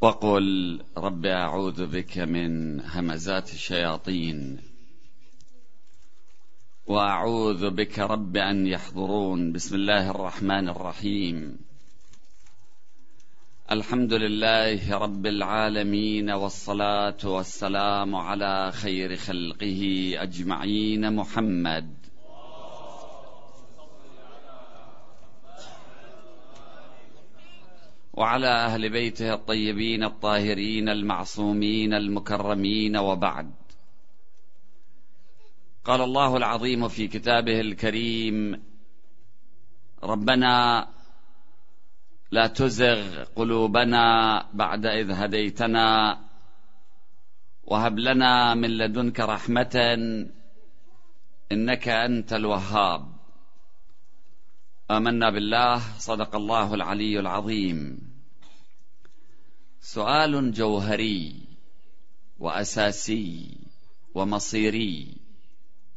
وقل رب أعوذ بك من همزات الشياطين وأعوذ بك رب أن يحضرون. بسم الله الرحمن الرحيم. الحمد لله رب العالمين والصلاة والسلام على خير خلقه أجمعين. محمد وعلى أهل بيته الطيبين الطاهرين المعصومين المكرمين وبعد. قال الله العظيم في كتابه الكريم ربنا لا تزغ قلوبنا بعد إذ هديتنا وهب لنا من لدنك رحمة إنك أنت الوهاب. آمنا بالله صدق الله العلي العظيم. سؤال جوهري وأساسي ومصيري.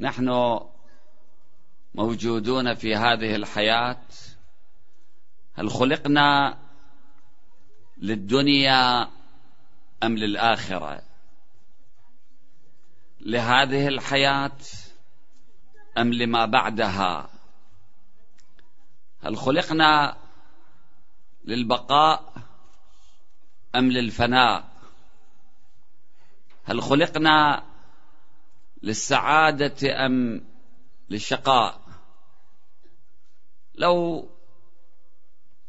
نحن موجودون في هذه الحياة. هل خلقنا للدنيا أم للآخرة؟ لهذه الحياة أم لما بعدها؟ هل خلقنا للبقاء أم للفناء؟ هل خلقنا للسعادة أم للشقاء؟ لو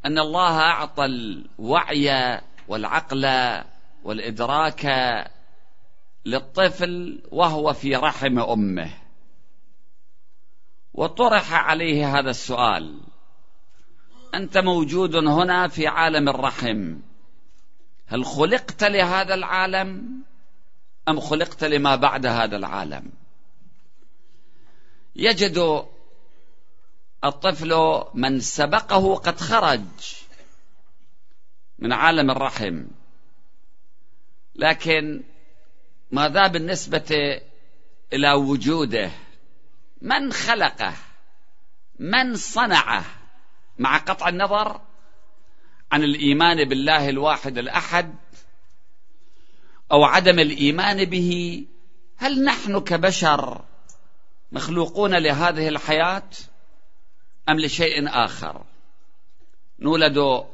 أن الله أعطى الوعي والعقل والإدراك للطفل وهو في رحم أمه. وطرح عليه هذا السؤال. أنت موجود هنا في عالم الرحم. هل خلقت لهذا العالم أم خلقت لما بعد هذا العالم؟ يجد الطفل من سبقه قد خرج من عالم الرحم. لكن ماذا بالنسبة إلى وجوده؟ من خلقه؟ من صنعه؟ مع قطع النظر عن الإيمان بالله الواحد الأحد أو عدم الإيمان به هل نحن كبشر مخلوقون لهذه الحياة أم لشيء آخر؟ نولد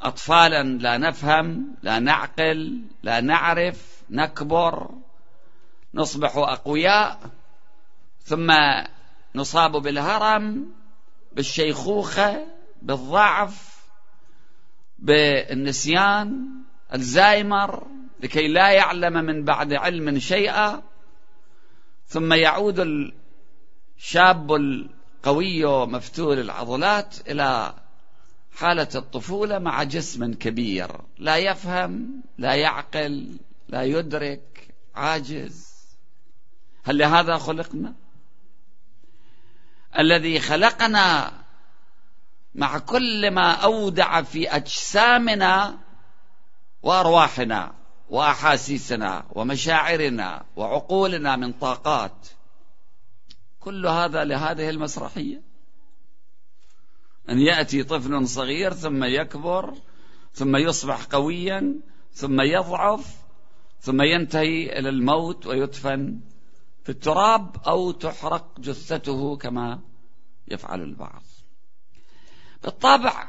اطفالا لا نفهم لا نعقل لا نعرف نكبر نصبح أقوياء ثم نصاب بالهرم بالشيخوخة بالضعف بالنسيان الزايمر لكي لا يعلم من بعد علم شيئا. ثم يعود الشاب القوي مفتول العضلات إلى حالة الطفولة مع جسم كبير. لا يفهم لا يعقل لا يدرك عاجز. هل لهذا خلقنا؟ الذي خلقنا مع كل ما أودع في أجسامنا وأرواحنا وأحاسيسنا ومشاعرنا وعقولنا من طاقات. كل هذا لهذه المسرحية. أن يأتي طفل صغير ثم يكبر ثم يصبح قويا ثم يضعف ثم ينتهي إلى الموت ويدفن. في التراب أو تحرق جثته كما يفعل البعض. بالطبع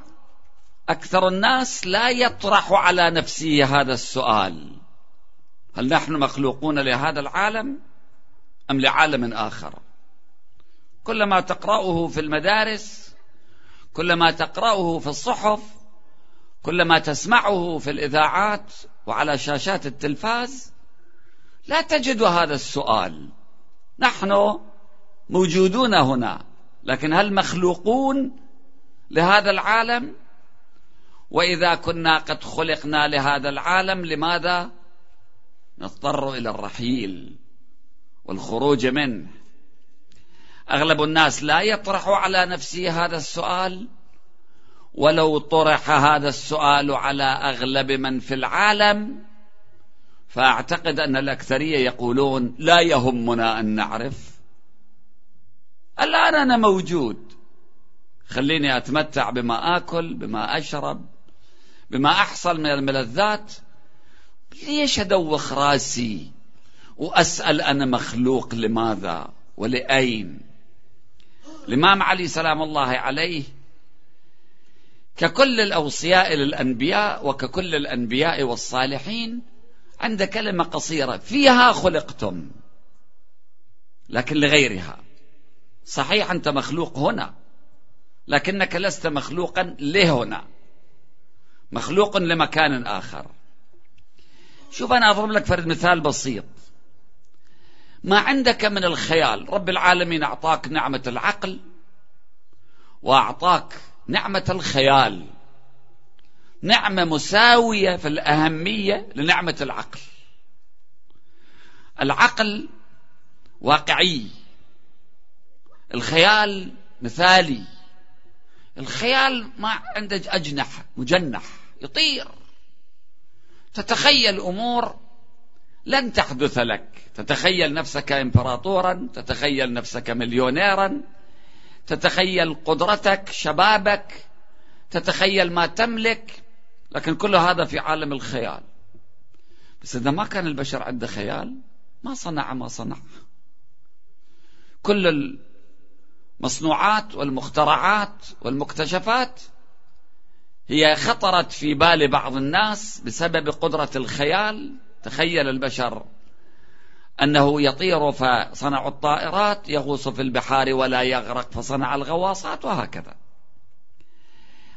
أكثر الناس لا يطرح على نفسه هذا السؤال. هل نحن مخلوقون لهذا العالم أم لعالم آخر؟ كلما تقرأه في المدارس كلما تقرأه في الصحف كلما تسمعه في الإذاعات وعلى شاشات التلفاز لا تجد هذا السؤال. نحن موجودون هنا لكن هل مخلوقون لهذا العالم؟ وإذا كنا قد خلقنا لهذا العالم لماذا نضطر إلى الرحيل والخروج منه؟ أغلب الناس لا يطرح على نفسه هذا السؤال ولو طرح هذا السؤال على أغلب من في العالم فأعتقد أن الأكثرية يقولون لا يهمنا أن نعرف. الآن أنا موجود. خليني أتمتع بما آكل بما أشرب بما أحصل من الملذات ليش أدوخ راسي وأسأل أنا مخلوق لماذا ولأين. الإمام علي سلام الله عليه ككل الأوصياء للأنبياء وككل الأنبياء والصالحين عند كلمة قصيرة فيها خلقتم لكن لغيرها. صحيح أنت مخلوق هنا لكنك لست مخلوقا لهنا. مخلوق لمكان آخر. شوف أنا أضرب لك فرد مثال بسيط. ما عندك من الخيال رب العالمين أعطاك نعمة العقل وأعطاك نعمة الخيال. نعمة مساوية في الأهمية لنعمة العقل. العقل واقعي. الخيال مثالي. الخيال ما عنده أجنحة مجنح يطير. تتخيل أمور لن تحدث لك. تتخيل نفسك إمبراطورا تتخيل نفسك مليونيرا تتخيل قدرتك شبابك تتخيل ما تملك. لكن كل هذا في عالم الخيال. بس إذا ما كان البشر عنده خيال ما صنع ما صنع. كل المصنوعات والمخترعات والمكتشفات هي خطرت في بال بعض الناس بسبب قدرة الخيال. تخيل البشر أنه يطير فصنعوا الطائرات يغوص في البحار ولا يغرق فصنع الغواصات وهكذا.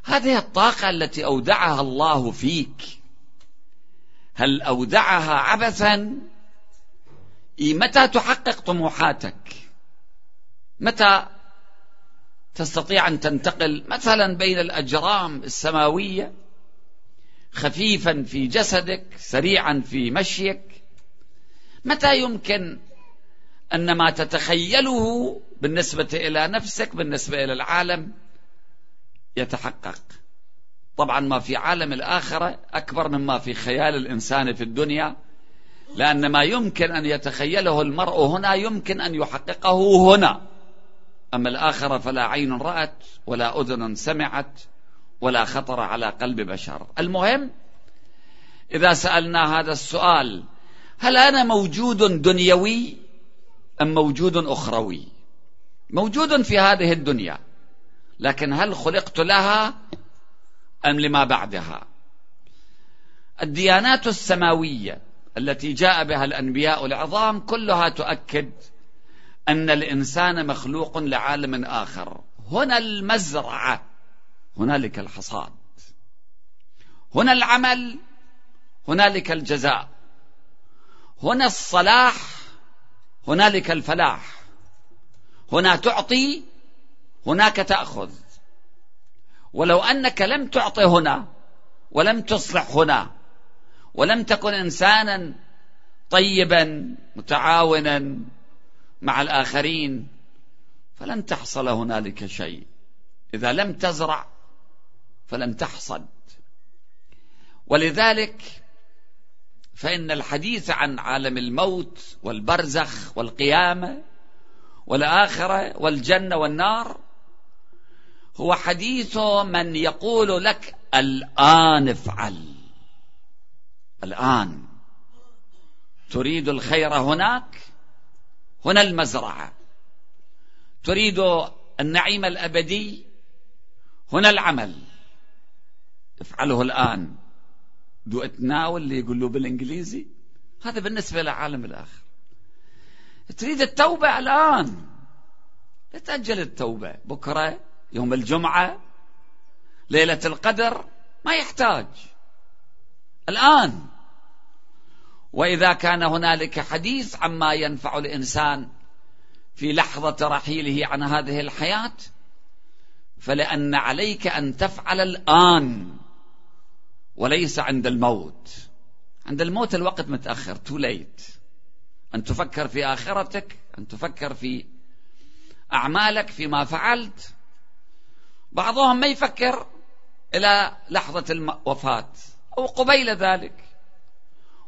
هذه الطاقة التي أودعها الله فيك. هل أودعها عبثا؟ متى تحقق طموحاتك؟ متى تستطيع أن تنتقل مثلا بين الأجرام السماوية؟ خفيفا في جسدك سريعا في مشيك؟ متى يمكن أن ما تتخيله بالنسبة إلى نفسك بالنسبة إلى العالم؟ يتحقق. طبعا ما في عالم الآخرة أكبر مما في خيال الإنسان في الدنيا لأن ما يمكن أن يتخيله المرء هنا يمكن أن يحققه هنا. أما الآخرة فلا عين رأت ولا أذن سمعت ولا خطر على قلب بشر. المهم إذا سألنا هذا السؤال هل أنا موجود دنيوي أم موجود أخروي؟ موجود في هذه الدنيا. لكن هل خلقت لها أم لما بعدها؟ الديانات السماوية التي جاء بها الأنبياء العظام كلها تؤكد أن الإنسان مخلوق لعالم آخر. هنا المزرعة هنالك الحصاد هنا العمل هنالك الجزاء هنا الصلاح هنالك الفلاح. هنا تعطي هناك تأخذ. ولو أنك لم تعطي هنا ولم تصلح هنا ولم تكن إنسانا طيبا متعاونا مع الآخرين فلن تحصل هنالك شيء. إذا لم تزرع فلن تحصد. ولذلك فإن الحديث عن عالم الموت والبرزخ والقيامة والآخرة والجنة والنار هو حديث من يقول لك الآن افعل. الآن. تريد الخير هناك؟ هنا المزرعة. تريد النعيم الأبدي؟ هنا العمل. افعله الآن. دو اتناول اللي يقول له بالإنجليزي. هذا بالنسبة لعالم الآخر. تريد التوبة الآن. لا تأجل التوبة. بكرة يوم الجمعة ليلة القدر ما يحتاج. الآن. وإذا كان هنالك حديث عما ينفع الإنسان في لحظة رحيله عن هذه الحياة فلأن عليك أن تفعل الآن وليس عند الموت. عند الموت الوقت متأخر تو ليت أن تفكر في آخرتك أن تفكر في أعمالك فيما فعلت. بعضهم ما يفكر إلى لحظة الوفاة أو قبيل ذلك.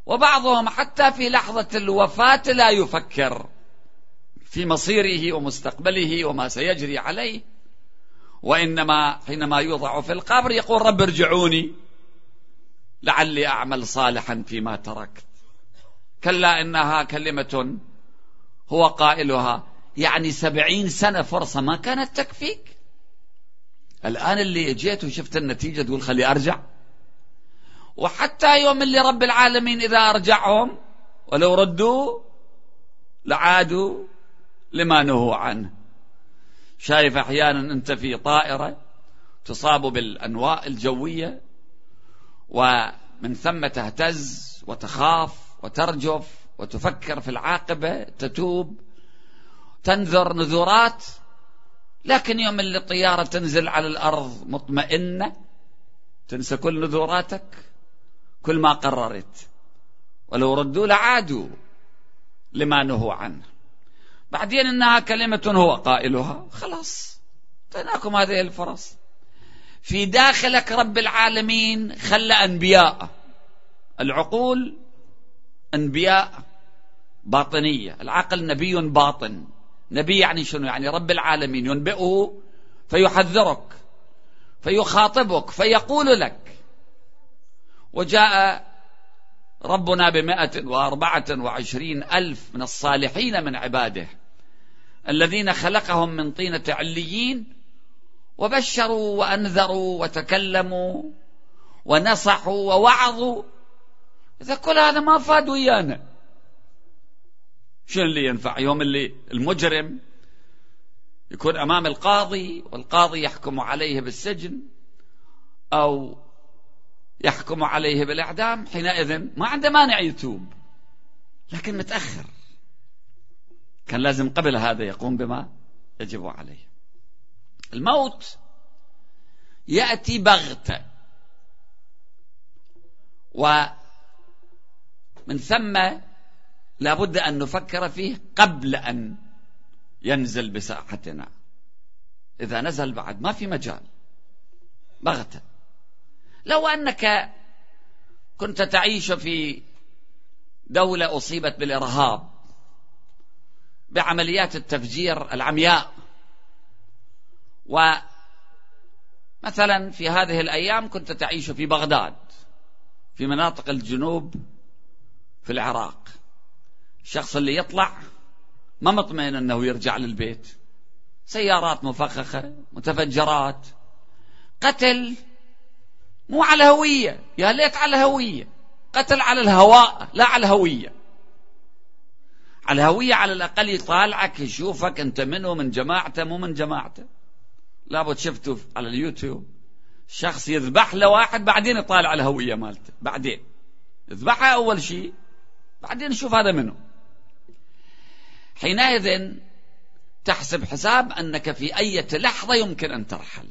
وبعضهم حتى في لحظة الوفاة لا يفكر في مصيره ومستقبله وما سيجري عليه. وإنما حينما يوضع في القبر يقول رب ارجعوني لعلي أعمل صالحا فيما تركت. كلا إنها كلمة هو قائلها يعني سبعين سنة فرصة ما كانت تكفيك. الآن اللي جيت وشفت النتيجة تقول خلي أرجع. وحتى يوم اللي رب العالمين إذا أرجعهم ولو ردوا لعادوا لما نهوا عنه. شايف أحيانا أنت في طائرة تصاب بالأنواء الجوية ومن ثم تهتز وتخاف وترجف وتفكر في العاقبة تتوب تنذر نذورات لكن يوم اللي الطيارة تنزل على الأرض مطمئنة تنسى كل نذوراتك كل ما قررت. ولو ردوا لعادوا لما نهوا عنه. بعدين إنها كلمة هو قائلها خلاص اعطيناكم هذه الفرص. في داخلك رب العالمين خلى أنبياء. العقول أنبياء باطنية. العقل نبي باطن. نبي يعني شنو؟ يعني رب العالمين ينبئه فيحذرك فيخاطبك فيقول لك. وجاء ربنا بمائة وأربعة وعشرين ألف من الصالحين من عباده الذين خلقهم من طينة عليين وبشروا وأنذروا وتكلموا ونصحوا ووعظوا. إذا كل هذا ما فاد ويانا. شو اللي ينفع؟ يوم اللي المجرم يكون أمام القاضي والقاضي يحكم عليه بالسجن أو يحكم عليه بالإعدام حينئذ ما عنده مانع يتوب لكن متأخر. كان لازم قبل هذا يقوم بما يجب عليه. الموت يأتي بغتة. ومن ثم لابد أن نفكر فيه قبل أن ينزل بساحتنا. إذا نزل بعد ما في مجال. بغتة. لو أنك كنت تعيش في دولة أصيبت بالإرهاب بعمليات التفجير العمياء ومثلا في هذه الأيام كنت تعيش في بغداد في مناطق الجنوب في العراق. الشخص اللي يطلع ما مطمئن أنه يرجع للبيت. سيارات مفخخة متفجرات قتل مو على هوية. يا ليت على هوية. قتل على الهواء لا على الهوية. على الهوية على الأقل يطالعك يشوفك أنت منه من جماعته مو من جماعته. لابد شفته على اليوتيوب شخص يذبح له واحد بعدين يطالع الهوية مالته. بعدين. يذبحها أول شيء بعدين نشوف هذا منه. حينئذ تحسب حساب أنك في أي لحظة يمكن أن ترحل.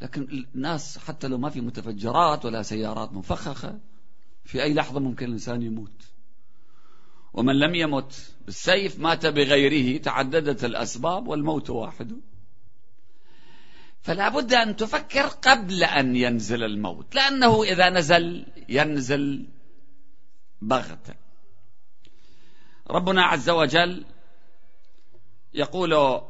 لكن الناس حتى لو ما في متفجرات ولا سيارات مفخخة في أي لحظة ممكن الإنسان يموت. ومن لم يمت بالسيف مات بغيره تعددت الأسباب والموت واحد. فلا بد أن تفكر قبل أن ينزل الموت لأنه إذا نزل ينزل بغتة. ربنا عز وجل يقول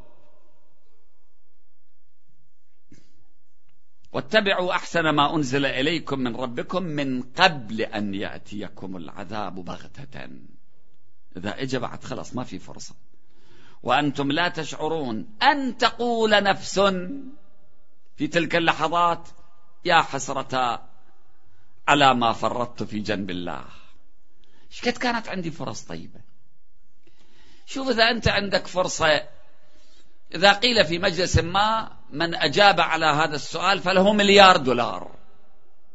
واتبعوا أحسن ما أنزل إليكم من ربكم من قبل أن يأتيكم العذاب بغتة. إذا اجى بعد خلاص ما في فرصة. وأنتم لا تشعرون أن تقول نفس في تلك اللحظات يا حسرة على ما فرطت في جنب الله. إيش كانت عندي فرص طيبة؟ شوف إذا أنت عندك فرصة إذا قيل في مجلس ما من أجاب على هذا السؤال فله مليار دولار.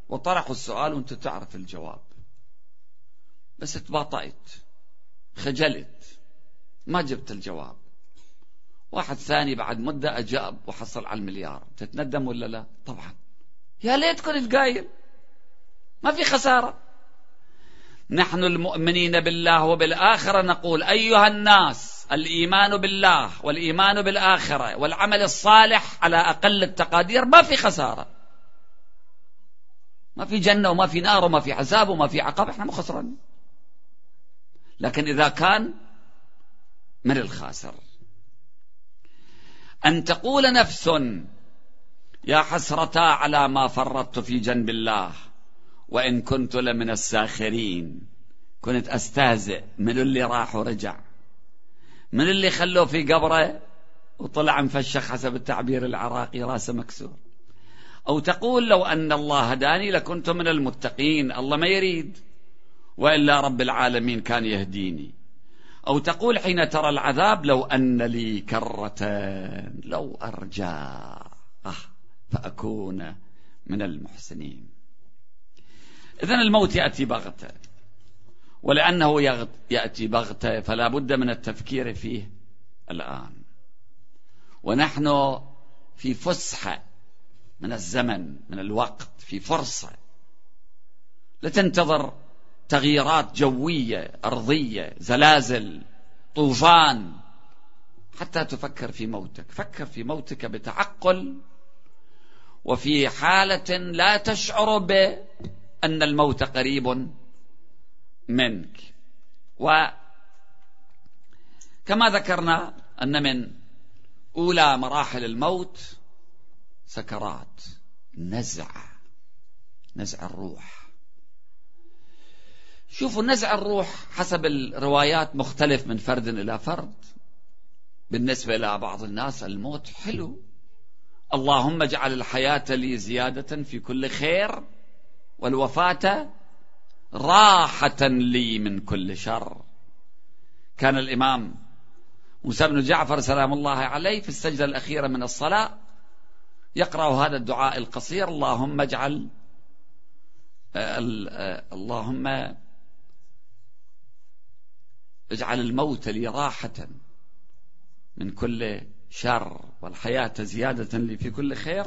وطرحوا السؤال وأنت تعرف الجواب. بس تباطأت خجلت ما جبت الجواب. واحد ثاني بعد مدة أجاب وحصل على المليار. تتندم ولا لا؟ طبعا. يا ليت كنت قايل. ما في خسارة. نحن المؤمنين بالله وبالآخرة نقول أيها الناس الإيمان بالله والإيمان بالآخرة والعمل الصالح على أقل التقادير ما في خسارة. ما في جنة وما في نار وما في عذاب وما في عقاب إحنا مو خسران لكن إذا كان من الخاسر. أن تقول نفس يا حسرتا على ما فرطت في جنب الله. وإن كنت لمن الساخرين. كنت أستهزئ. من اللي راح ورجع. من اللي خلوه في قبره وطلع مفشخ حسب التعبير العراقي راسه مكسور. أو تقول لو أن الله هداني لكنت من المتقين. الله ما يريد. وإلا رب العالمين كان يهديني. أو تقول حين ترى العذاب لو أن لي كرة لو أرجع فأكون من المحسنين. إذن الموت يأتي بغتة. ولأنه يأتي بغتة فلا بد من التفكير فيه الآن. ونحن في فسحة من الزمن من الوقت في فرصة. لا تنتظر تغييرات جوية أرضية زلازل طوفان حتى تفكر في موتك. فكر في موتك بتعقل وفي حالة لا تشعر بأن الموت قريب منك. وكما ذكرنا أن من أولى مراحل الموت سكرات نزع نزع الروح. شوفوا نزع الروح حسب الروايات مختلف من فرد إلى فرد. بالنسبة إلى بعض الناس الموت حلو. اللهم اجعل الحياة لي زيادة في كل خير. والوفاة راحة لي من كل شر. كان الإمام موسى بن جعفر سلام الله عليه في السجدة الأخيرة من الصلاة يقرأ هذا الدعاء القصير اللهم اجعل آه، آه، اللهم اجعل الموت لي راحة من كل شر والحياة زيادة لي في كل خير.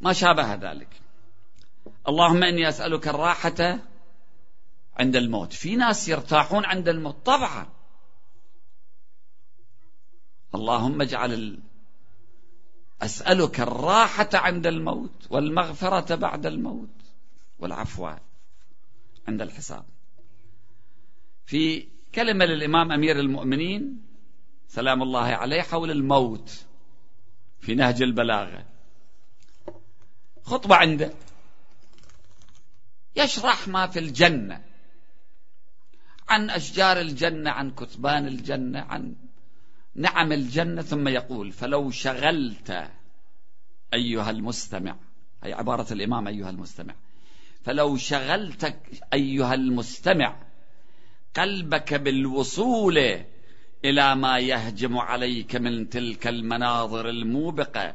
وما شابه ذلك. اللهم إني أسألك الراحة عند الموت. في ناس يرتاحون عند الموت طبعا. اللهم اجعل أسألك الراحة عند الموت والمغفرة بعد الموت والعفو عند الحساب. في كلمة للإمام أمير المؤمنين سلام الله عليه حول الموت في نهج البلاغة. خطبة عنده. يشرح ما في الجنة. عن أشجار الجنة عن كتبان الجنة عن نعم الجنة ثم يقول فلو شغلت أيها المستمع هي عبارة الإمام أيها المستمع. فلو شغلتك أيها المستمع قلبك بالوصول إلى ما يهجم عليك من تلك المناظر الموبقة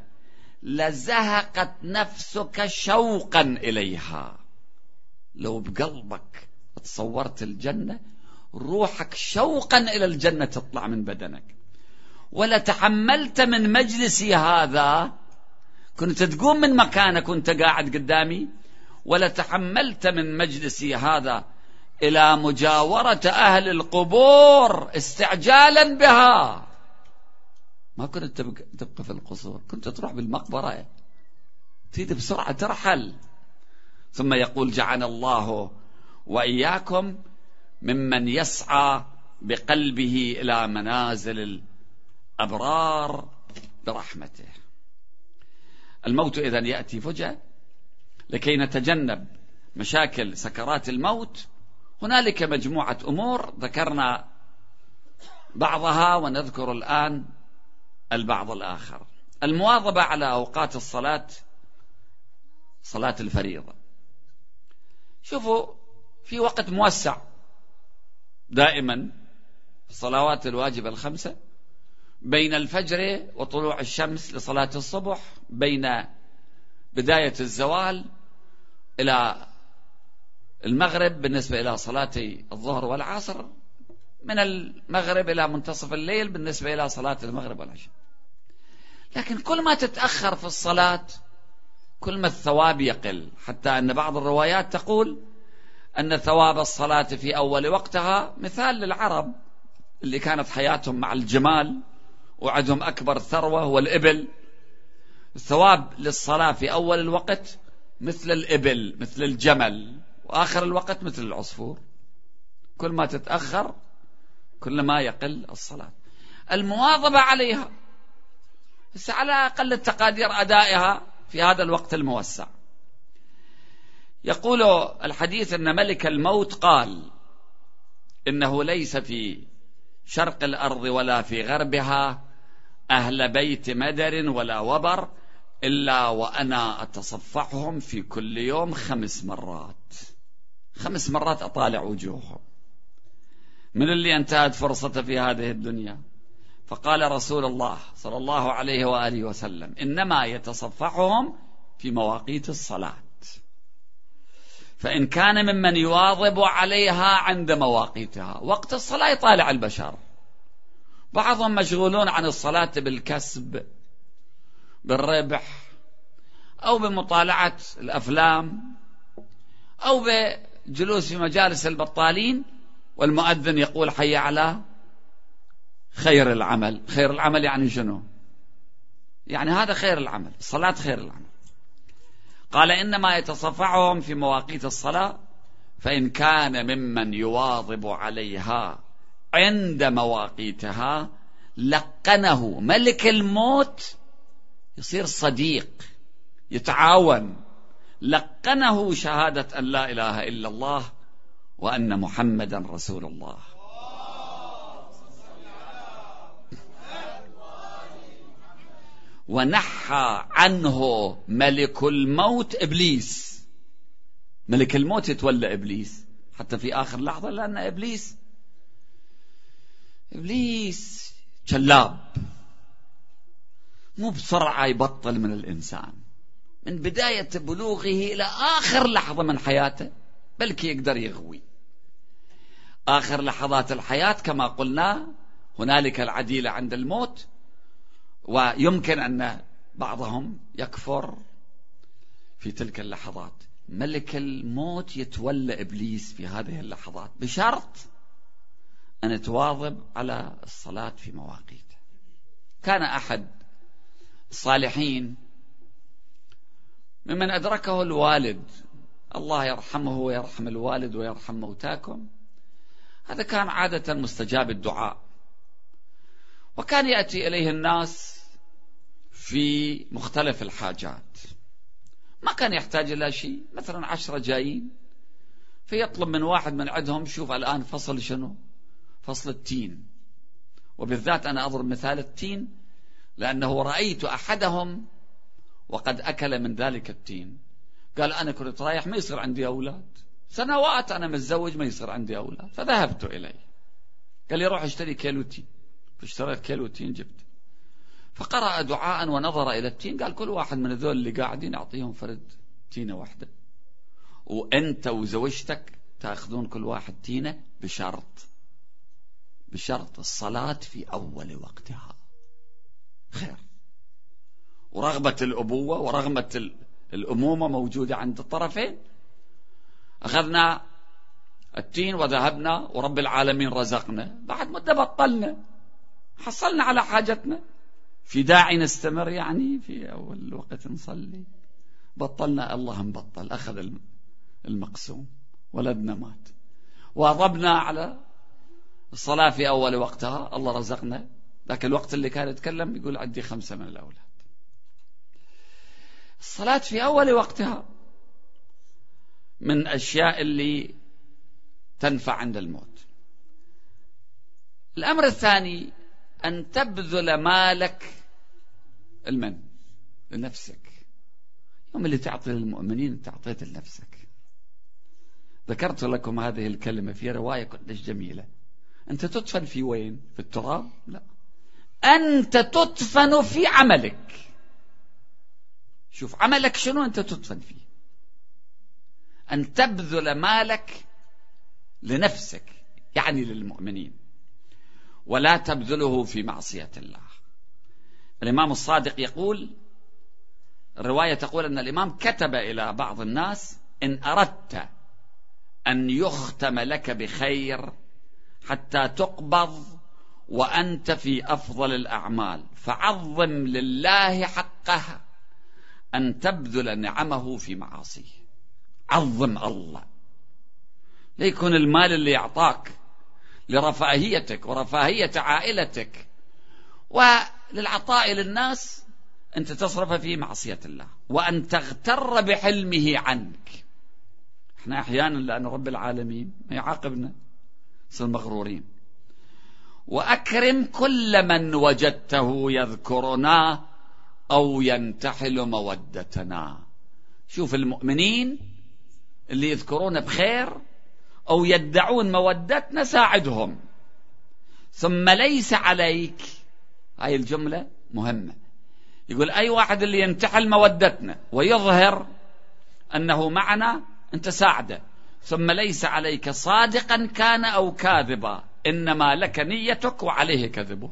لزهقت نفسك شوقا إليها. لو بقلبك تصورت الجنة روحك شوقا إلى الجنة تطلع من بدنك. ولتحملت من مجلسي هذا. كنت تقوم من مكانك وانت قاعد قدامي. ولتحملت من مجلسي هذا إلى مجاورة أهل القبور استعجالا بها. ما كنت تبقى في القصور كنت تروح بالمقبرة. تريد بسرعة ترحل. ثم يقول جعل الله وإياكم ممن يسعى بقلبه إلى منازل الأبرار برحمته. الموت إذا يأتي فجأة لكي نتجنب مشاكل سكرات الموت. هنالك مجموعة أمور ذكرنا بعضها ونذكر الآن. البعض الآخر. المواظبة على أوقات الصلاة صلاة الفريضة. شوفوا في وقت موسع دائما في الصلوات الواجبة الخمسة بين الفجر وطلوع الشمس لصلاة الصبح بين بداية الزوال إلى المغرب بالنسبة إلى صلاة الظهر والعصر من المغرب إلى منتصف الليل بالنسبة إلى صلاة المغرب والعشاء. لكن كل ما تتأخر في الصلاة كل ما الثواب يقل. حتى أن بعض الروايات تقول أن ثواب الصلاة في أول وقتها مثال للعرب اللي كانت حياتهم مع الجمال وعندهم أكبر ثروة هو الإبل. الثواب للصلاة في أول الوقت مثل الإبل مثل الجمل وآخر الوقت مثل العصفور. كل ما تتأخر كل ما يقل الصلاة. المواظبة عليها. بس على أقل التقادير أدائها في هذا الوقت الموسع. يقول الحديث أن ملك الموت قال إنه ليس في شرق الأرض ولا في غربها أهل بيت مدر ولا وبر إلا وأنا أتصفحهم في كل يوم خمس مرات. خمس مرات أطالع وجوههم. من اللي أنتهت فرصته في هذه الدنيا؟ فقال رسول الله صلى الله عليه وآله وسلم إنما يتصفحهم في مواقيت الصلاة. فإن كان ممن يواظب عليها عند مواقيتها وقت الصلاة يطالع البشر. بعضهم مشغولون عن الصلاة بالكسب بالربح أو بمطالعة الأفلام أو بجلوس في مجالس البطالين والمؤذن يقول حي على خير العمل. خير العمل يعني شنو؟ يعني هذا خير العمل الصلاة خير العمل. قال إنما يتصفعهم في مواقيت الصلاة فإن كان ممن يواظب عليها عند مواقيتها لقنه. ملك الموت يصير صديق يتعاون. لقنه شهادة أن لا إله إلا الله وأن محمدا رسول الله. ونحى عنه ملك الموت إبليس. ملك الموت يتولى إبليس. حتى في آخر لحظة لأن إبليس إبليس كلاب مو بسرعة يبطل من الإنسان. من بداية بلوغه إلى آخر لحظة من حياته بلكي يقدر يغوي. آخر لحظات الحياة كما قلنا هنالك العديله عند الموت. ويمكن أن بعضهم يكفر في تلك اللحظات. ملك الموت يتولى إبليس في هذه اللحظات بشرط أن تواظب على الصلاة في مواقيته كان أحد الصالحين ممن أدركه الوالد الله يرحمه ويرحم الوالد ويرحم موتاكم. هذا كان عادة مستجاب الدعاء. وكان يأتي إليه الناس في مختلف الحاجات. ما كان يحتاج إلى شيء. مثلا عشرة جايين فيطلب من واحد من عندهم شوف الآن فصل شنو؟ فصل التين. وبالذات أنا أضرب مثال التين لأنه رأيت أحدهم وقد أكل من ذلك التين. قال أنا كنت رايح ما يصير عندي أولاد. سنوات أنا متزوج ما يصير عندي أولاد. فذهبت إليه. قال لي روح اشتري كيلو تين. فاشتريت كيلو تين جبت. فقرأ دعاء ونظر إلى التين. قال كل واحد من ذول اللي قاعدين أعطيهم فرد تينة واحدة. وأنت وزوجتك تأخذون كل واحد تينة بشرط بشرط الصلاة في أول وقتها. خير. ورغبة الأبوة ورغبة الأمومة موجودة عند الطرفين. أخذنا التين وذهبنا ورب العالمين رزقنا. بعد مدة بطلنا حصلنا على حاجتنا. في داعي نستمر يعني في أول وقت نصلي. بطلنا الله نبطل أخذ المقسوم ولدنا مات. واظبنا على الصلاة في أول وقتها الله رزقنا. ذاك الوقت اللي كان يتكلم يقول عندي خمسة من الأولاد. الصلاة في أول وقتها من أشياء اللي تنفع عند الموت. الأمر الثاني أن تبذل مالك المن لنفسك. يوم اللي تعطي للمؤمنين أنت أعطيت لنفسك. ذكرت لكم هذه الكلمة في رواية كلش جميلة. أنت تدفن في وين؟ في التراب؟ لا. أنت تدفن في عملك. شوف عملك شنو أنت تدفن فيه؟ أن تبذل مالك لنفسك يعني للمؤمنين. ولا تبذله في معصية الله. الإمام الصادق يقول الرواية تقول أن الإمام كتب إلى بعض الناس إن أردت أن يختم لك بخير حتى تقبض وأنت في أفضل الأعمال فعظم لله حقه أن تبذل نعمه في معاصيه. عظم الله. ليكون المال اللي يعطاك لرفاهيتك ورفاهية عائلتك. وللعطاء للناس أنت تصرف في معصية الله وأن تغتر بحلمه عنك. إحنا أحيانا لأن رب العالمين ما يعاقبنا نصير مغرورين. وأكرم كل من وجدته يذكرنا أو ينتحل مودتنا. شوف المؤمنين اللي يذكرون بخير أو يدعون مودتنا ساعدهم. ثم ليس عليك. هاي الجملة مهمة. يقول أي واحد اللي ينتحل مودتنا ويظهر أنه معنا أنت ساعده. ثم ليس عليك. صادقا كان أو كاذبا. إنما لك نيتك وعليه كذبه.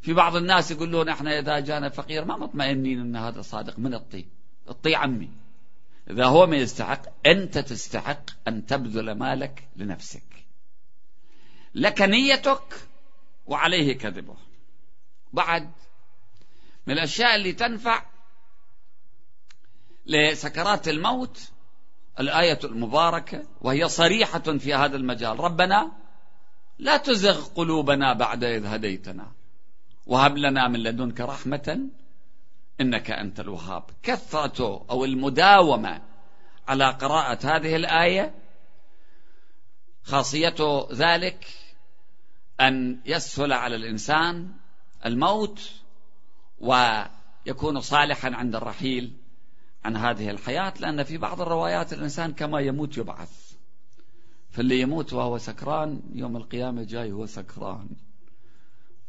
في بعض الناس يقولون إحنا إذا جانا فقير ما مطمئنين أن هذا صادق. من الطي الطي عمي. إذا هو ما يستحق أنت تستحق أن تبذل مالك لنفسك. لك نيتك وعليه كذبه. بعد من الأشياء اللي تنفع لسكرات الموت الآية المباركة وهي صريحة في هذا المجال. ربنا لا تزغ قلوبنا بعد إذ هديتنا. وهب لنا من لدنك رحمة إنك أنت الوهاب. كثرة أو المداومة على قراءة هذه الآية خاصية ذلك أن يسهل على الإنسان الموت ويكون صالحا عند الرحيل عن هذه الحياة لأن في بعض الروايات الإنسان كما يموت يبعث. فاللي يموت وهو سكران يوم القيامة جاي هو سكران.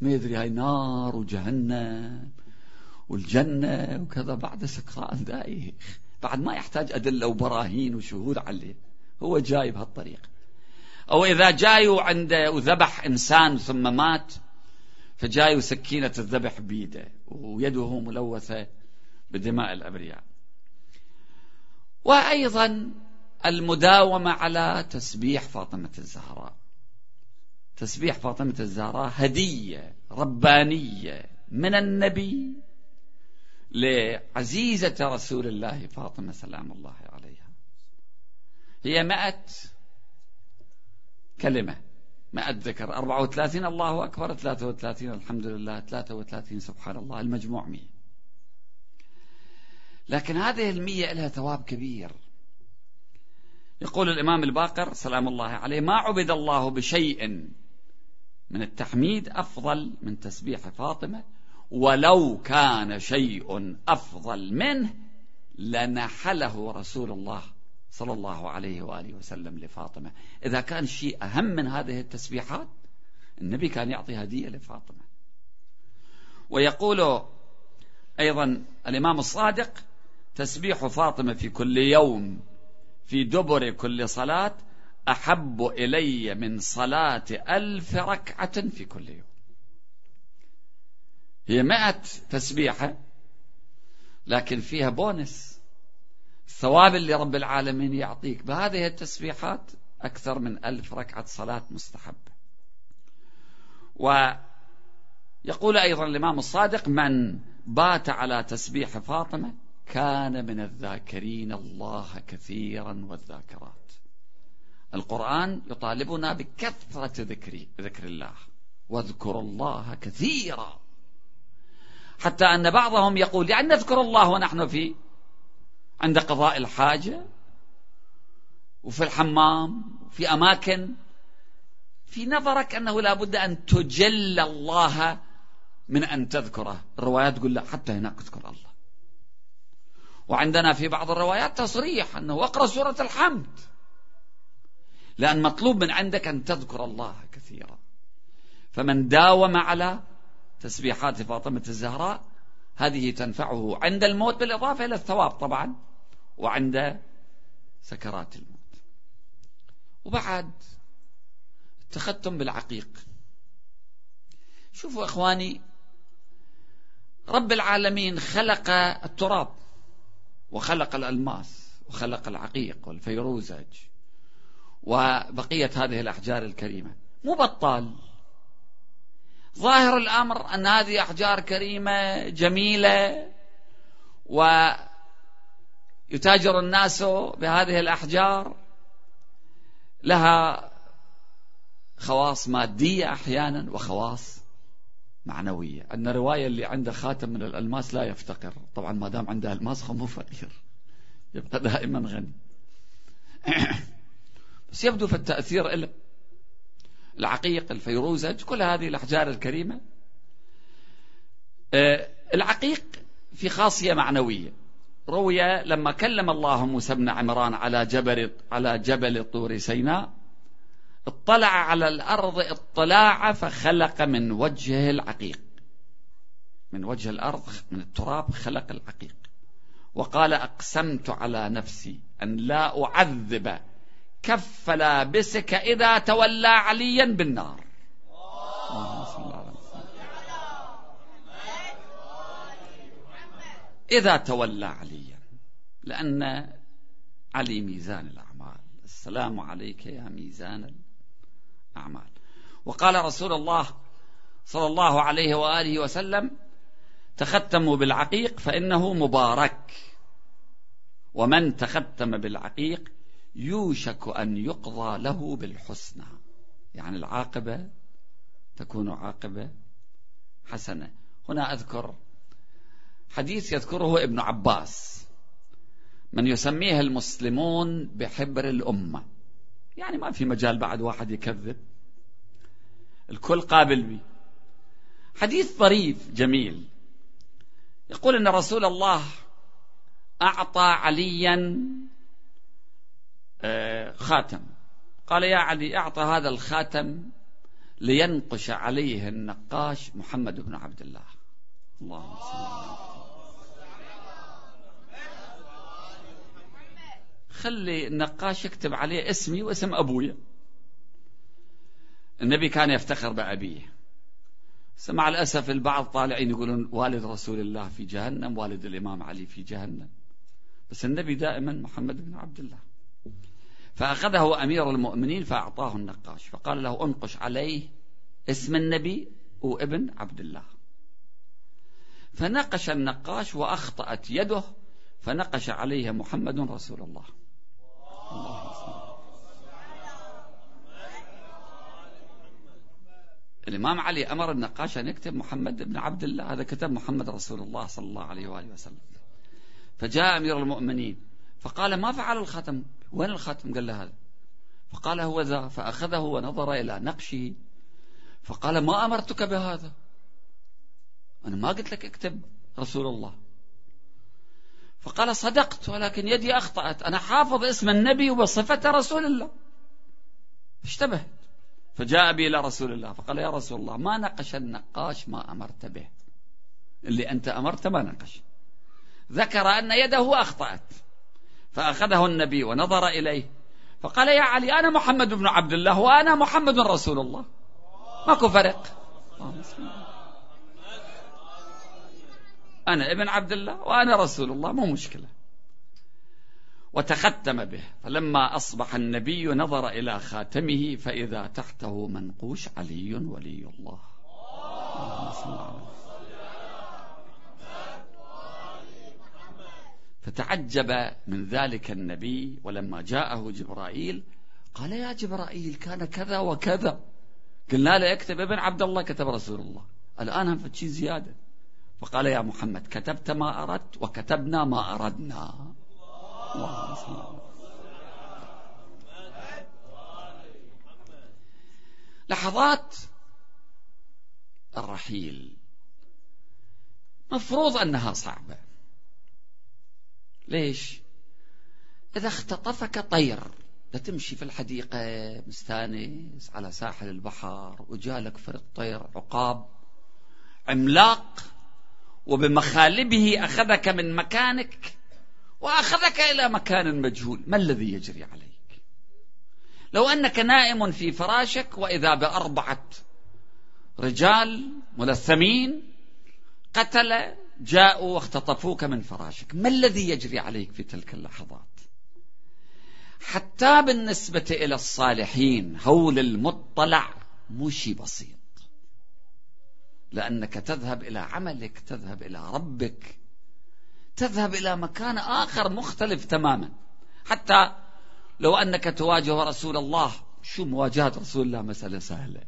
ما يدري هاي نار وجهنم. والجنة وكذا بعد سكران دايخ بعد ما يحتاج أدلة وبراهين وشهود عليه. هو جاي بهالطريقة أو إذا جاي وعند وذبح إنسان ثم مات فجاي سكينة الذبح بيده ويده ملوثة بدماء الأبرياء. وأيضا المداومة على تسبيح فاطمة الزهراء. تسبيح فاطمة الزهراء هدية ربانية من النبي لعزيزة رسول الله فاطمة سلام الله عليها. هي مئة كلمة مئة ذكر أربعة وثلاثين الله أكبر ثلاثة وثلاثين الحمد لله ثلاثة وثلاثين سبحان الله المجموع مئة. لكن هذه المية لها ثواب كبير. يقول الإمام الباقر سلام الله عليه ما عبد الله بشيء من التحميد أفضل من تسبيح فاطمة ولو كان شيء أفضل منه لنحله رسول الله صلى الله عليه وآله وسلم لفاطمة. إذا كان شيء أهم من هذه التسبيحات النبي كان يعطي هدية لفاطمة. ويقول أيضا الإمام الصادق تسبيح فاطمة في كل يوم في دبر كل صلاة أحب إلي من صلاة ألف ركعة في كل يوم. هي مئة تسبيحة لكن فيها بونس. الثواب اللي رب العالمين يعطيك بهذه التسبيحات أكثر من ألف ركعة صلاة مستحبة. ويقول أيضا الإمام الصادق من بات على تسبيح فاطمة كان من الذاكرين الله كثيرا والذاكرات. القرآن يطالبنا بكثرة ذكر ذكر الله واذكر الله كثيرا حتى أن بعضهم يقول يعني نذكر الله ونحن في عند قضاء الحاجة وفي الحمام وفي أماكن في نظرك أنه لا بد أن تجل الله من أن تذكره. الروايات تقول لا حتى هناك اذكر الله. وعندنا في بعض الروايات تصريح أنه اقرأ سورة الحمد لأن مطلوب من عندك أن تذكر الله كثيرا. فمن داوم على تسبيحات فاطمة الزهراء هذه تنفعه عند الموت بالإضافة إلى الثواب طبعا وعند سكرات الموت. وبعد التختم بالعقيق. شوفوا إخواني رب العالمين خلق التراب وخلق الألماس وخلق العقيق والفيروزج وبقية هذه الأحجار الكريمة. مو بطال. ظاهر الأمر أن هذه أحجار كريمة جميلة ويتاجر الناس بهذه الأحجار. لها خواص مادية أحيانا وخواص معنوية. أن رواية اللي عنده خاتم من الألماس لا يفتقر. طبعا ما دام عنده ألماس مو فقير. يبقى دائما غني. بس يبدو في التأثير إله العقيق الفيروزج كل هذه الأحجار الكريمة. آه، العقيق في خاصية معنوية. روي لما كلم الله موسى بن عمران على جبل على جبل طور سيناء اطلع على الأرض اطلاع فخلق من وجهه العقيق. من وجه الأرض من التراب خلق العقيق. وقال أقسمت على نفسي أن لا أعذب كف لابسك إذا تولى عليا بالنار. إذا تولى عليا لأن علي ميزان الأعمال. السلام عليك يا ميزان الأعمال. وقال رسول الله صلى الله عليه وآله وسلم تختموا بالعقيق فإنه مبارك. ومن تختم بالعقيق يوشك أن يقضى له بالحسنى. يعني العاقبة تكون عاقبة حسنة. هنا أذكر حديث يذكره ابن عباس من يسميه المسلمون بحبر الأمة. يعني ما في مجال بعد واحد يكذب. الكل قابل به. حديث ظريف جميل. يقول إن رسول الله أعطى عليا خاتم. قال يا علي أعطى هذا الخاتم لينقش عليه النقاش محمد بن عبد الله. اللهم صل خلي النقاش يكتب عليه اسمي واسم ابويا النبي كان يفتخر بأبيه. مع الأسف البعض طالعين يقولون والد رسول الله في جهنم والد الإمام علي في جهنم. بس النبي دائما محمد بن عبد الله. فأخذه أمير المؤمنين فأعطاه النقاش فقال له أنقش عليه اسم النبي وابن عبد الله. فنقش النقاش وأخطأت يده فنقش عليها محمد رسول الله. الإمام علي أمر النقاش أن يكتب محمد بن عبد الله هذا كتب محمد رسول الله صلى الله عليه وآله وسلم. فجاء أمير المؤمنين فقال ما فعل الخاتم وين الخاتم قال له هذا؟ فقال هو ذا فأخذه ونظر إلى نقشه فقال ما أمرتك بهذا؟ أنا ما قلت لك اكتب رسول الله. فقال صدقت ولكن يدي أخطأت. أنا حافظ اسم النبي وبصفة رسول الله. اشتبهت فجاء بي إلى رسول الله فقال يا رسول الله ما نقش النقاش ما أمرت به. اللي أنت أمرت ما نقش. ذكر أن يده أخطأت. فأخذه النبي ونظر إليه. فقال يا علي أنا محمد بن عبد الله وأنا محمد رسول الله. ماكو فرق. أنا ابن عبد الله وأنا رسول الله مو مشكلة. وتختم به. فلما أصبح النبي نظر إلى خاتمه فإذا تحته منقوش علي ولي الله. فتعجب من ذلك النبي ولما جاءه جبرائيل قال يا جبرائيل كان كذا وكذا. قلنا له يكتب ابن عبد الله كتب رسول الله. الآن هم شيء زيادة. فقال يا محمد كتبت ما أردت وكتبنا ما أردنا. لحظات الرحيل. مفروض أنها صعبة. ليش؟ إذا اختطفك طير تمشي في الحديقة مستانس على ساحل البحر وجالك فرد طير عقاب. عملاق وبمخالبه أخذك من مكانك وأخذك إلى مكان مجهول. ما الذي يجري عليك؟ لو أنك نائم في فراشك وإذا بأربعة رجال ملثمين قتل جاءوا واختطفوك من فراشك. ما الذي يجري عليك في تلك اللحظات؟ حتى بالنسبة إلى الصالحين هول المطلع شيء بسيط. لأنك تذهب إلى عملك تذهب إلى ربك تذهب إلى مكان آخر مختلف تماما. حتى لو أنك تواجه رسول الله شو مواجهة رسول الله مسألة سهلة؟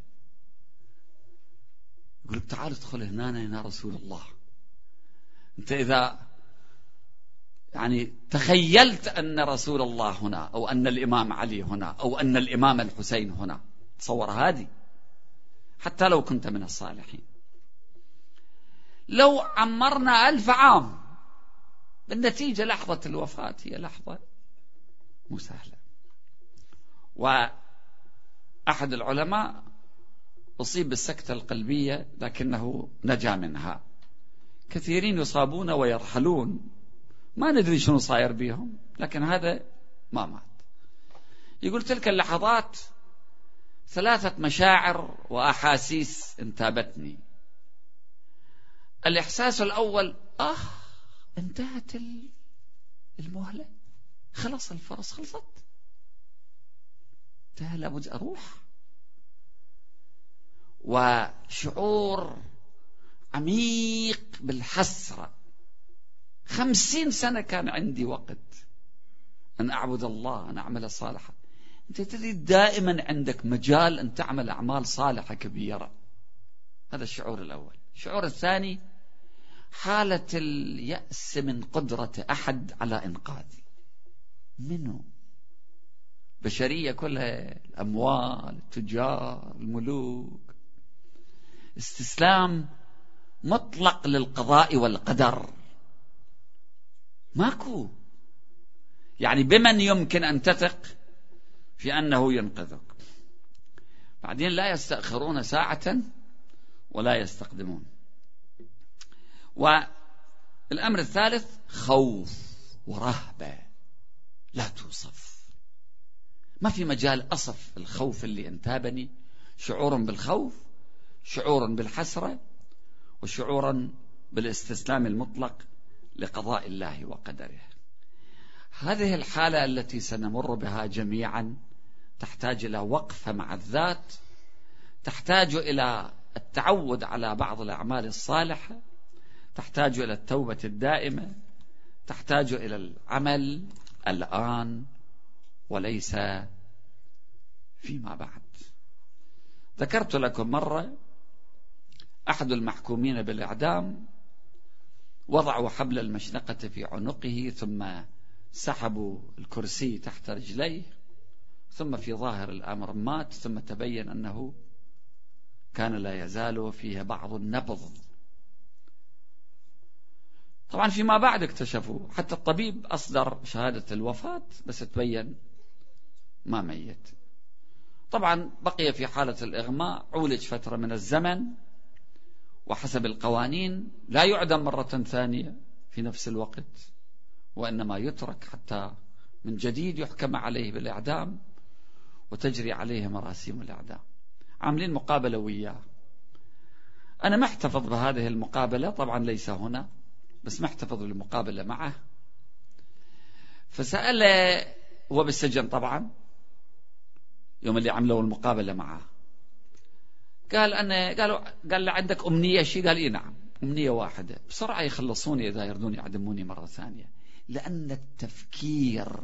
يقول تعال ادخل هنا هنا رسول الله. أنت إذا يعني تخيلت أن رسول الله هنا أو أن الإمام علي هنا أو أن الإمام الحسين هنا تصور هذه حتى لو كنت من الصالحين. لو عمرنا ألف عام بالنتيجة لحظة الوفاة هي لحظة مو سهلة. وأحد العلماء أصيب بالسكتة القلبية لكنه نجا منها. كثيرين يصابون ويرحلون. ما ندري شنو صاير بيهم لكن هذا ما مات. يقول تلك اللحظات ثلاثة مشاعر وأحاسيس انتابتني. الإحساس الأول آه انتهت المهلة. خلص الفرص خلصت. انتهى لابد أروح. وشعور عميق بالحسرة. خمسين سنة كان عندي وقت أن أعبد الله أن أعمل صالحا. أنت تدري دائما عندك مجال أن تعمل أعمال صالحة كبيرة. هذا الشعور الأول. الشعور الثاني حالة اليأس من قدرة أحد على إنقاذي. منو؟ بشرية كلها الأموال التجار الملوك. استسلام مطلق للقضاء والقدر. ماكو. يعني بمن يمكن أن تثق في أنه ينقذك. بعدين لا يستأخرون ساعة ولا يستقدمون. والأمر الثالث خوف ورهبة. لا توصف. ما في مجال أصف الخوف اللي انتابني. شعور بالخوف شعور بالحسرة وشعورا بالاستسلام المطلق لقضاء الله وقدره. هذه الحالة التي سنمر بها جميعا تحتاج إلى وقفة مع الذات تحتاج إلى التعود على بعض الأعمال الصالحة تحتاج إلى التوبة الدائمة تحتاج إلى العمل الآن وليس فيما بعد. ذكرت لكم مرة أحد المحكومين بالإعدام وضعوا حبل المشنقة في عنقه ثم سحبوا الكرسي تحت رجليه ثم في ظاهر الأمر مات ثم تبين أنه كان لا يزال فيه بعض النبض. طبعا فيما بعد اكتشفوا حتى الطبيب أصدر شهادة الوفاة بس تبين ما ميت. طبعا بقي في حالة الإغماء عولج فترة من الزمن وحسب القوانين لا يعدم مرة ثانية في نفس الوقت وإنما يترك حتى من جديد يحكم عليه بالإعدام وتجري عليه مراسيم الإعدام. عاملين مقابلة وياه. أنا محتفظ بهذه المقابلة طبعا ليس هنا بس محتفظ بالمقابلة معه. فسأل هو بالسجن طبعا يوم اللي عملوا المقابلة معه. قال أنا قالوا قال له عندك أمنية شيء قال إيه نعم أمنية واحدة. بسرعة يخلصوني إذا يردون يعدموني مرة ثانية. لأن التفكير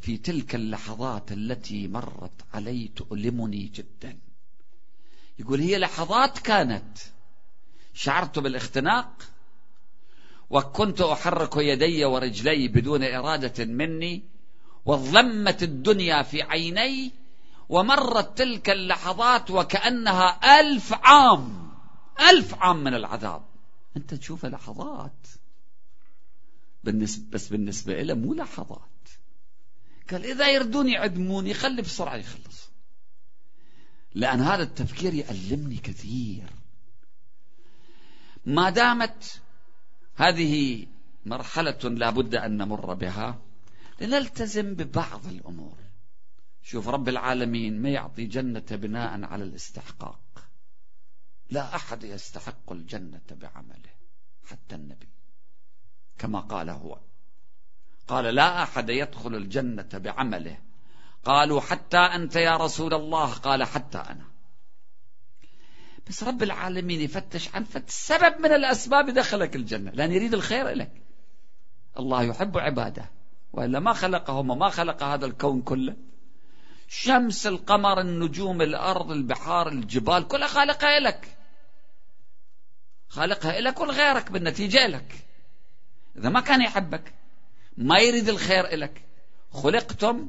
في تلك اللحظات التي مرت علي تؤلمني جدا. يقول هي لحظات كانت شعرت بالاختناق وكنت أحرك يدي ورجلي بدون إرادة مني وظلمت الدنيا في عيني ومرت تلك اللحظات وكأنها ألف عام ألف عام من العذاب. أنت تشوف لحظات بالنسبة بس بالنسبة له مو لحظات. قال إذا يردون يعدموني خلي بسرعة يخلص. لأن هذا التفكير يألمني كثير. ما دامت هذه مرحلة لا بد أن نمر بها لنلتزم ببعض الأمور. شوف رب العالمين ما يعطي جنة بناء على الاستحقاق. لا أحد يستحق الجنة بعمله حتى النبي. كما قال هو. قال لا أحد يدخل الجنة بعمله. قالوا حتى أنت يا رسول الله. قال حتى أنا. بس رب العالمين يفتش عن فت سبب من الأسباب دخلك الجنة. لأن يريد الخير لك الله يحب عباده. وإلا ما خلقهم وما خلق هذا الكون كله. شمس القمر النجوم الأرض البحار الجبال كلها خالقها لك. خالقها لك ولغيرك بالنتيجة لك. إذا ما كان يحبك ما يريد الخير لك. خلقتم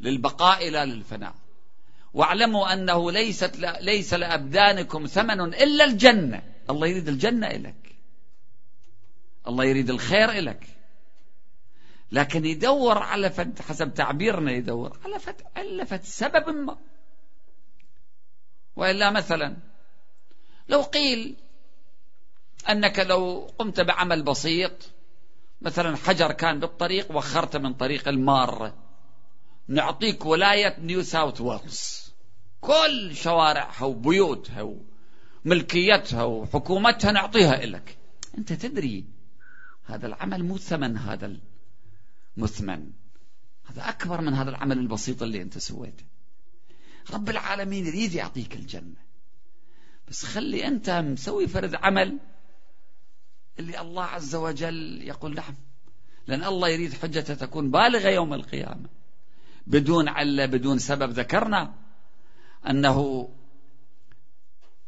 للبقاء لا للفناء. واعلموا أنه ليست ليس لأبدانكم ثمن إلا الجنة. الله يريد الجنة لك. الله يريد الخير لك. لكن يدور على فد حسب تعبيرنا يدور على فد علة سبب ما. وإلا مثلا لو قيل أنك لو قمت بعمل بسيط مثلا حجر كان بالطريق وخرت من طريق المارة نعطيك ولاية نيو ساوث ويلز. كل شوارعها وبيوتها وملكيتها وحكومتها نعطيها لك أنت تدري هذا العمل مو ثمن هذا المثمن هذا أكبر من هذا العمل البسيط اللي أنت سويته. رب العالمين يريد يعطيك الجنة. بس خلي أنت مسوي فرد عمل اللي الله عز وجل يقول نعم. لأن الله يريد حجته تكون بالغة يوم القيامة. بدون علة بدون سبب. ذكرنا أنه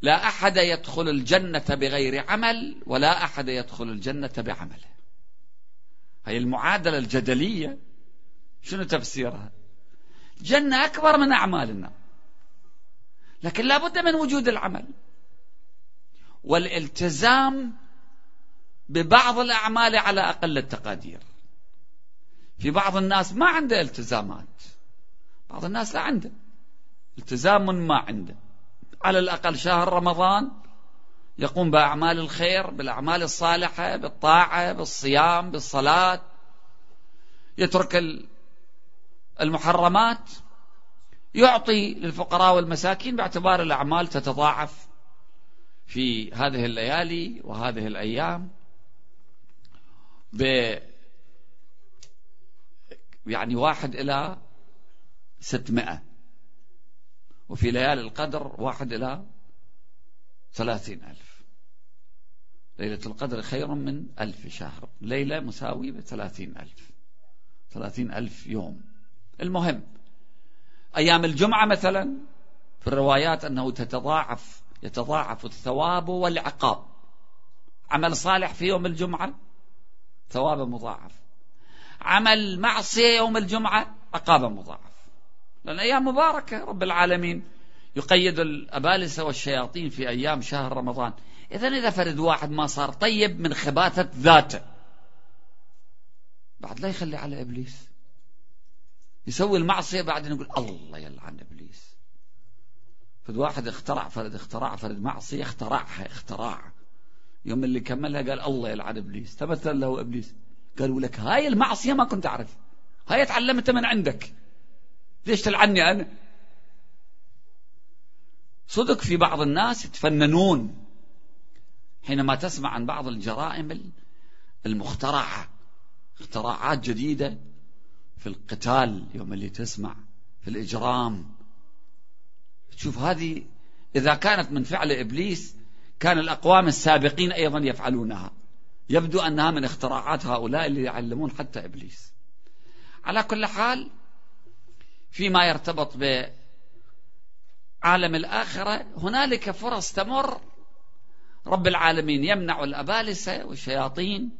لا أحد يدخل الجنة بغير عمل ولا أحد يدخل الجنة بعمله. هي المعادلة الجدلية. شنو تفسيرها؟ جنة أكبر من أعمالنا. لكن لا بد من وجود العمل. والالتزام ببعض الأعمال على أقل التقادير. في بعض الناس ما عنده التزامات. بعض الناس لا عنده. التزام ما عنده. على الأقل شهر رمضان يقوم بأعمال الخير بالأعمال الصالحة بالطاعة بالصيام بالصلاة. يترك المحرمات. يعطي للفقراء والمساكين باعتبار الأعمال تتضاعف في هذه الليالي وهذه الأيام. ب يعني واحد إلى ستمائة. وفي ليالي القدر واحد إلى ثلاثين ألف. ليلة القدر خير من ألف شهر. ليلة مساوية بثلاثين ألف. ثلاثين ألف يوم. المهم أيام الجمعة مثلا في الروايات أنه تتضاعف يتضاعف الثواب والعقاب. عمل صالح في يوم الجمعة ثوابه مضاعف. عمل معصية يوم الجمعة عقابه مضاعف. لأن أيام مباركة رب العالمين يقيد الأبالسة والشياطين في أيام شهر رمضان. إذا إذا فرد واحد ما صار طيب من خباثة ذاته. بعد لا يخلي على إبليس. يسوي المعصية بعدين يقول الله يلعن إبليس. فد واحد اخترع فرد اختراع فرد معصية اخترعها اختراع. يوم اللي كملها قال الله يلعن إبليس. تمثل له إبليس. قالوا لك هاي المعصية ما كنت أعرف. هاي تعلمتها من عندك. ليش تلعني أنا؟ صدق في بعض الناس يتفننون. حينما تسمع عن بعض الجرائم المخترعة اختراعات جديدة في القتال يوم اللي تسمع في الإجرام. تشوف هذه إذا كانت من فعل إبليس كان الأقوام السابقين أيضا يفعلونها. يبدو أنها من اختراعات هؤلاء اللي يعلمون حتى إبليس. على كل حال فيما يرتبط بعالم الآخرة هنالك فرص تمر رب العالمين يمنع الأبالسة والشياطين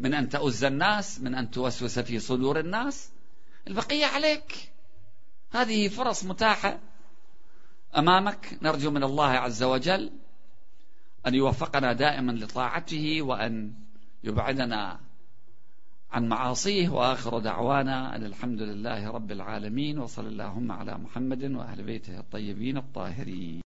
من أن تؤز الناس من أن توسوس في صدور الناس. البقية عليك. هذه فرص متاحة أمامك. نرجو من الله عز وجل أن يوفقنا دائما لطاعته وأن يبعدنا عن معاصيه. وآخر دعوانا أن الحمد لله رب العالمين وصلى اللهم على محمد وأهل بيته الطيبين الطاهرين.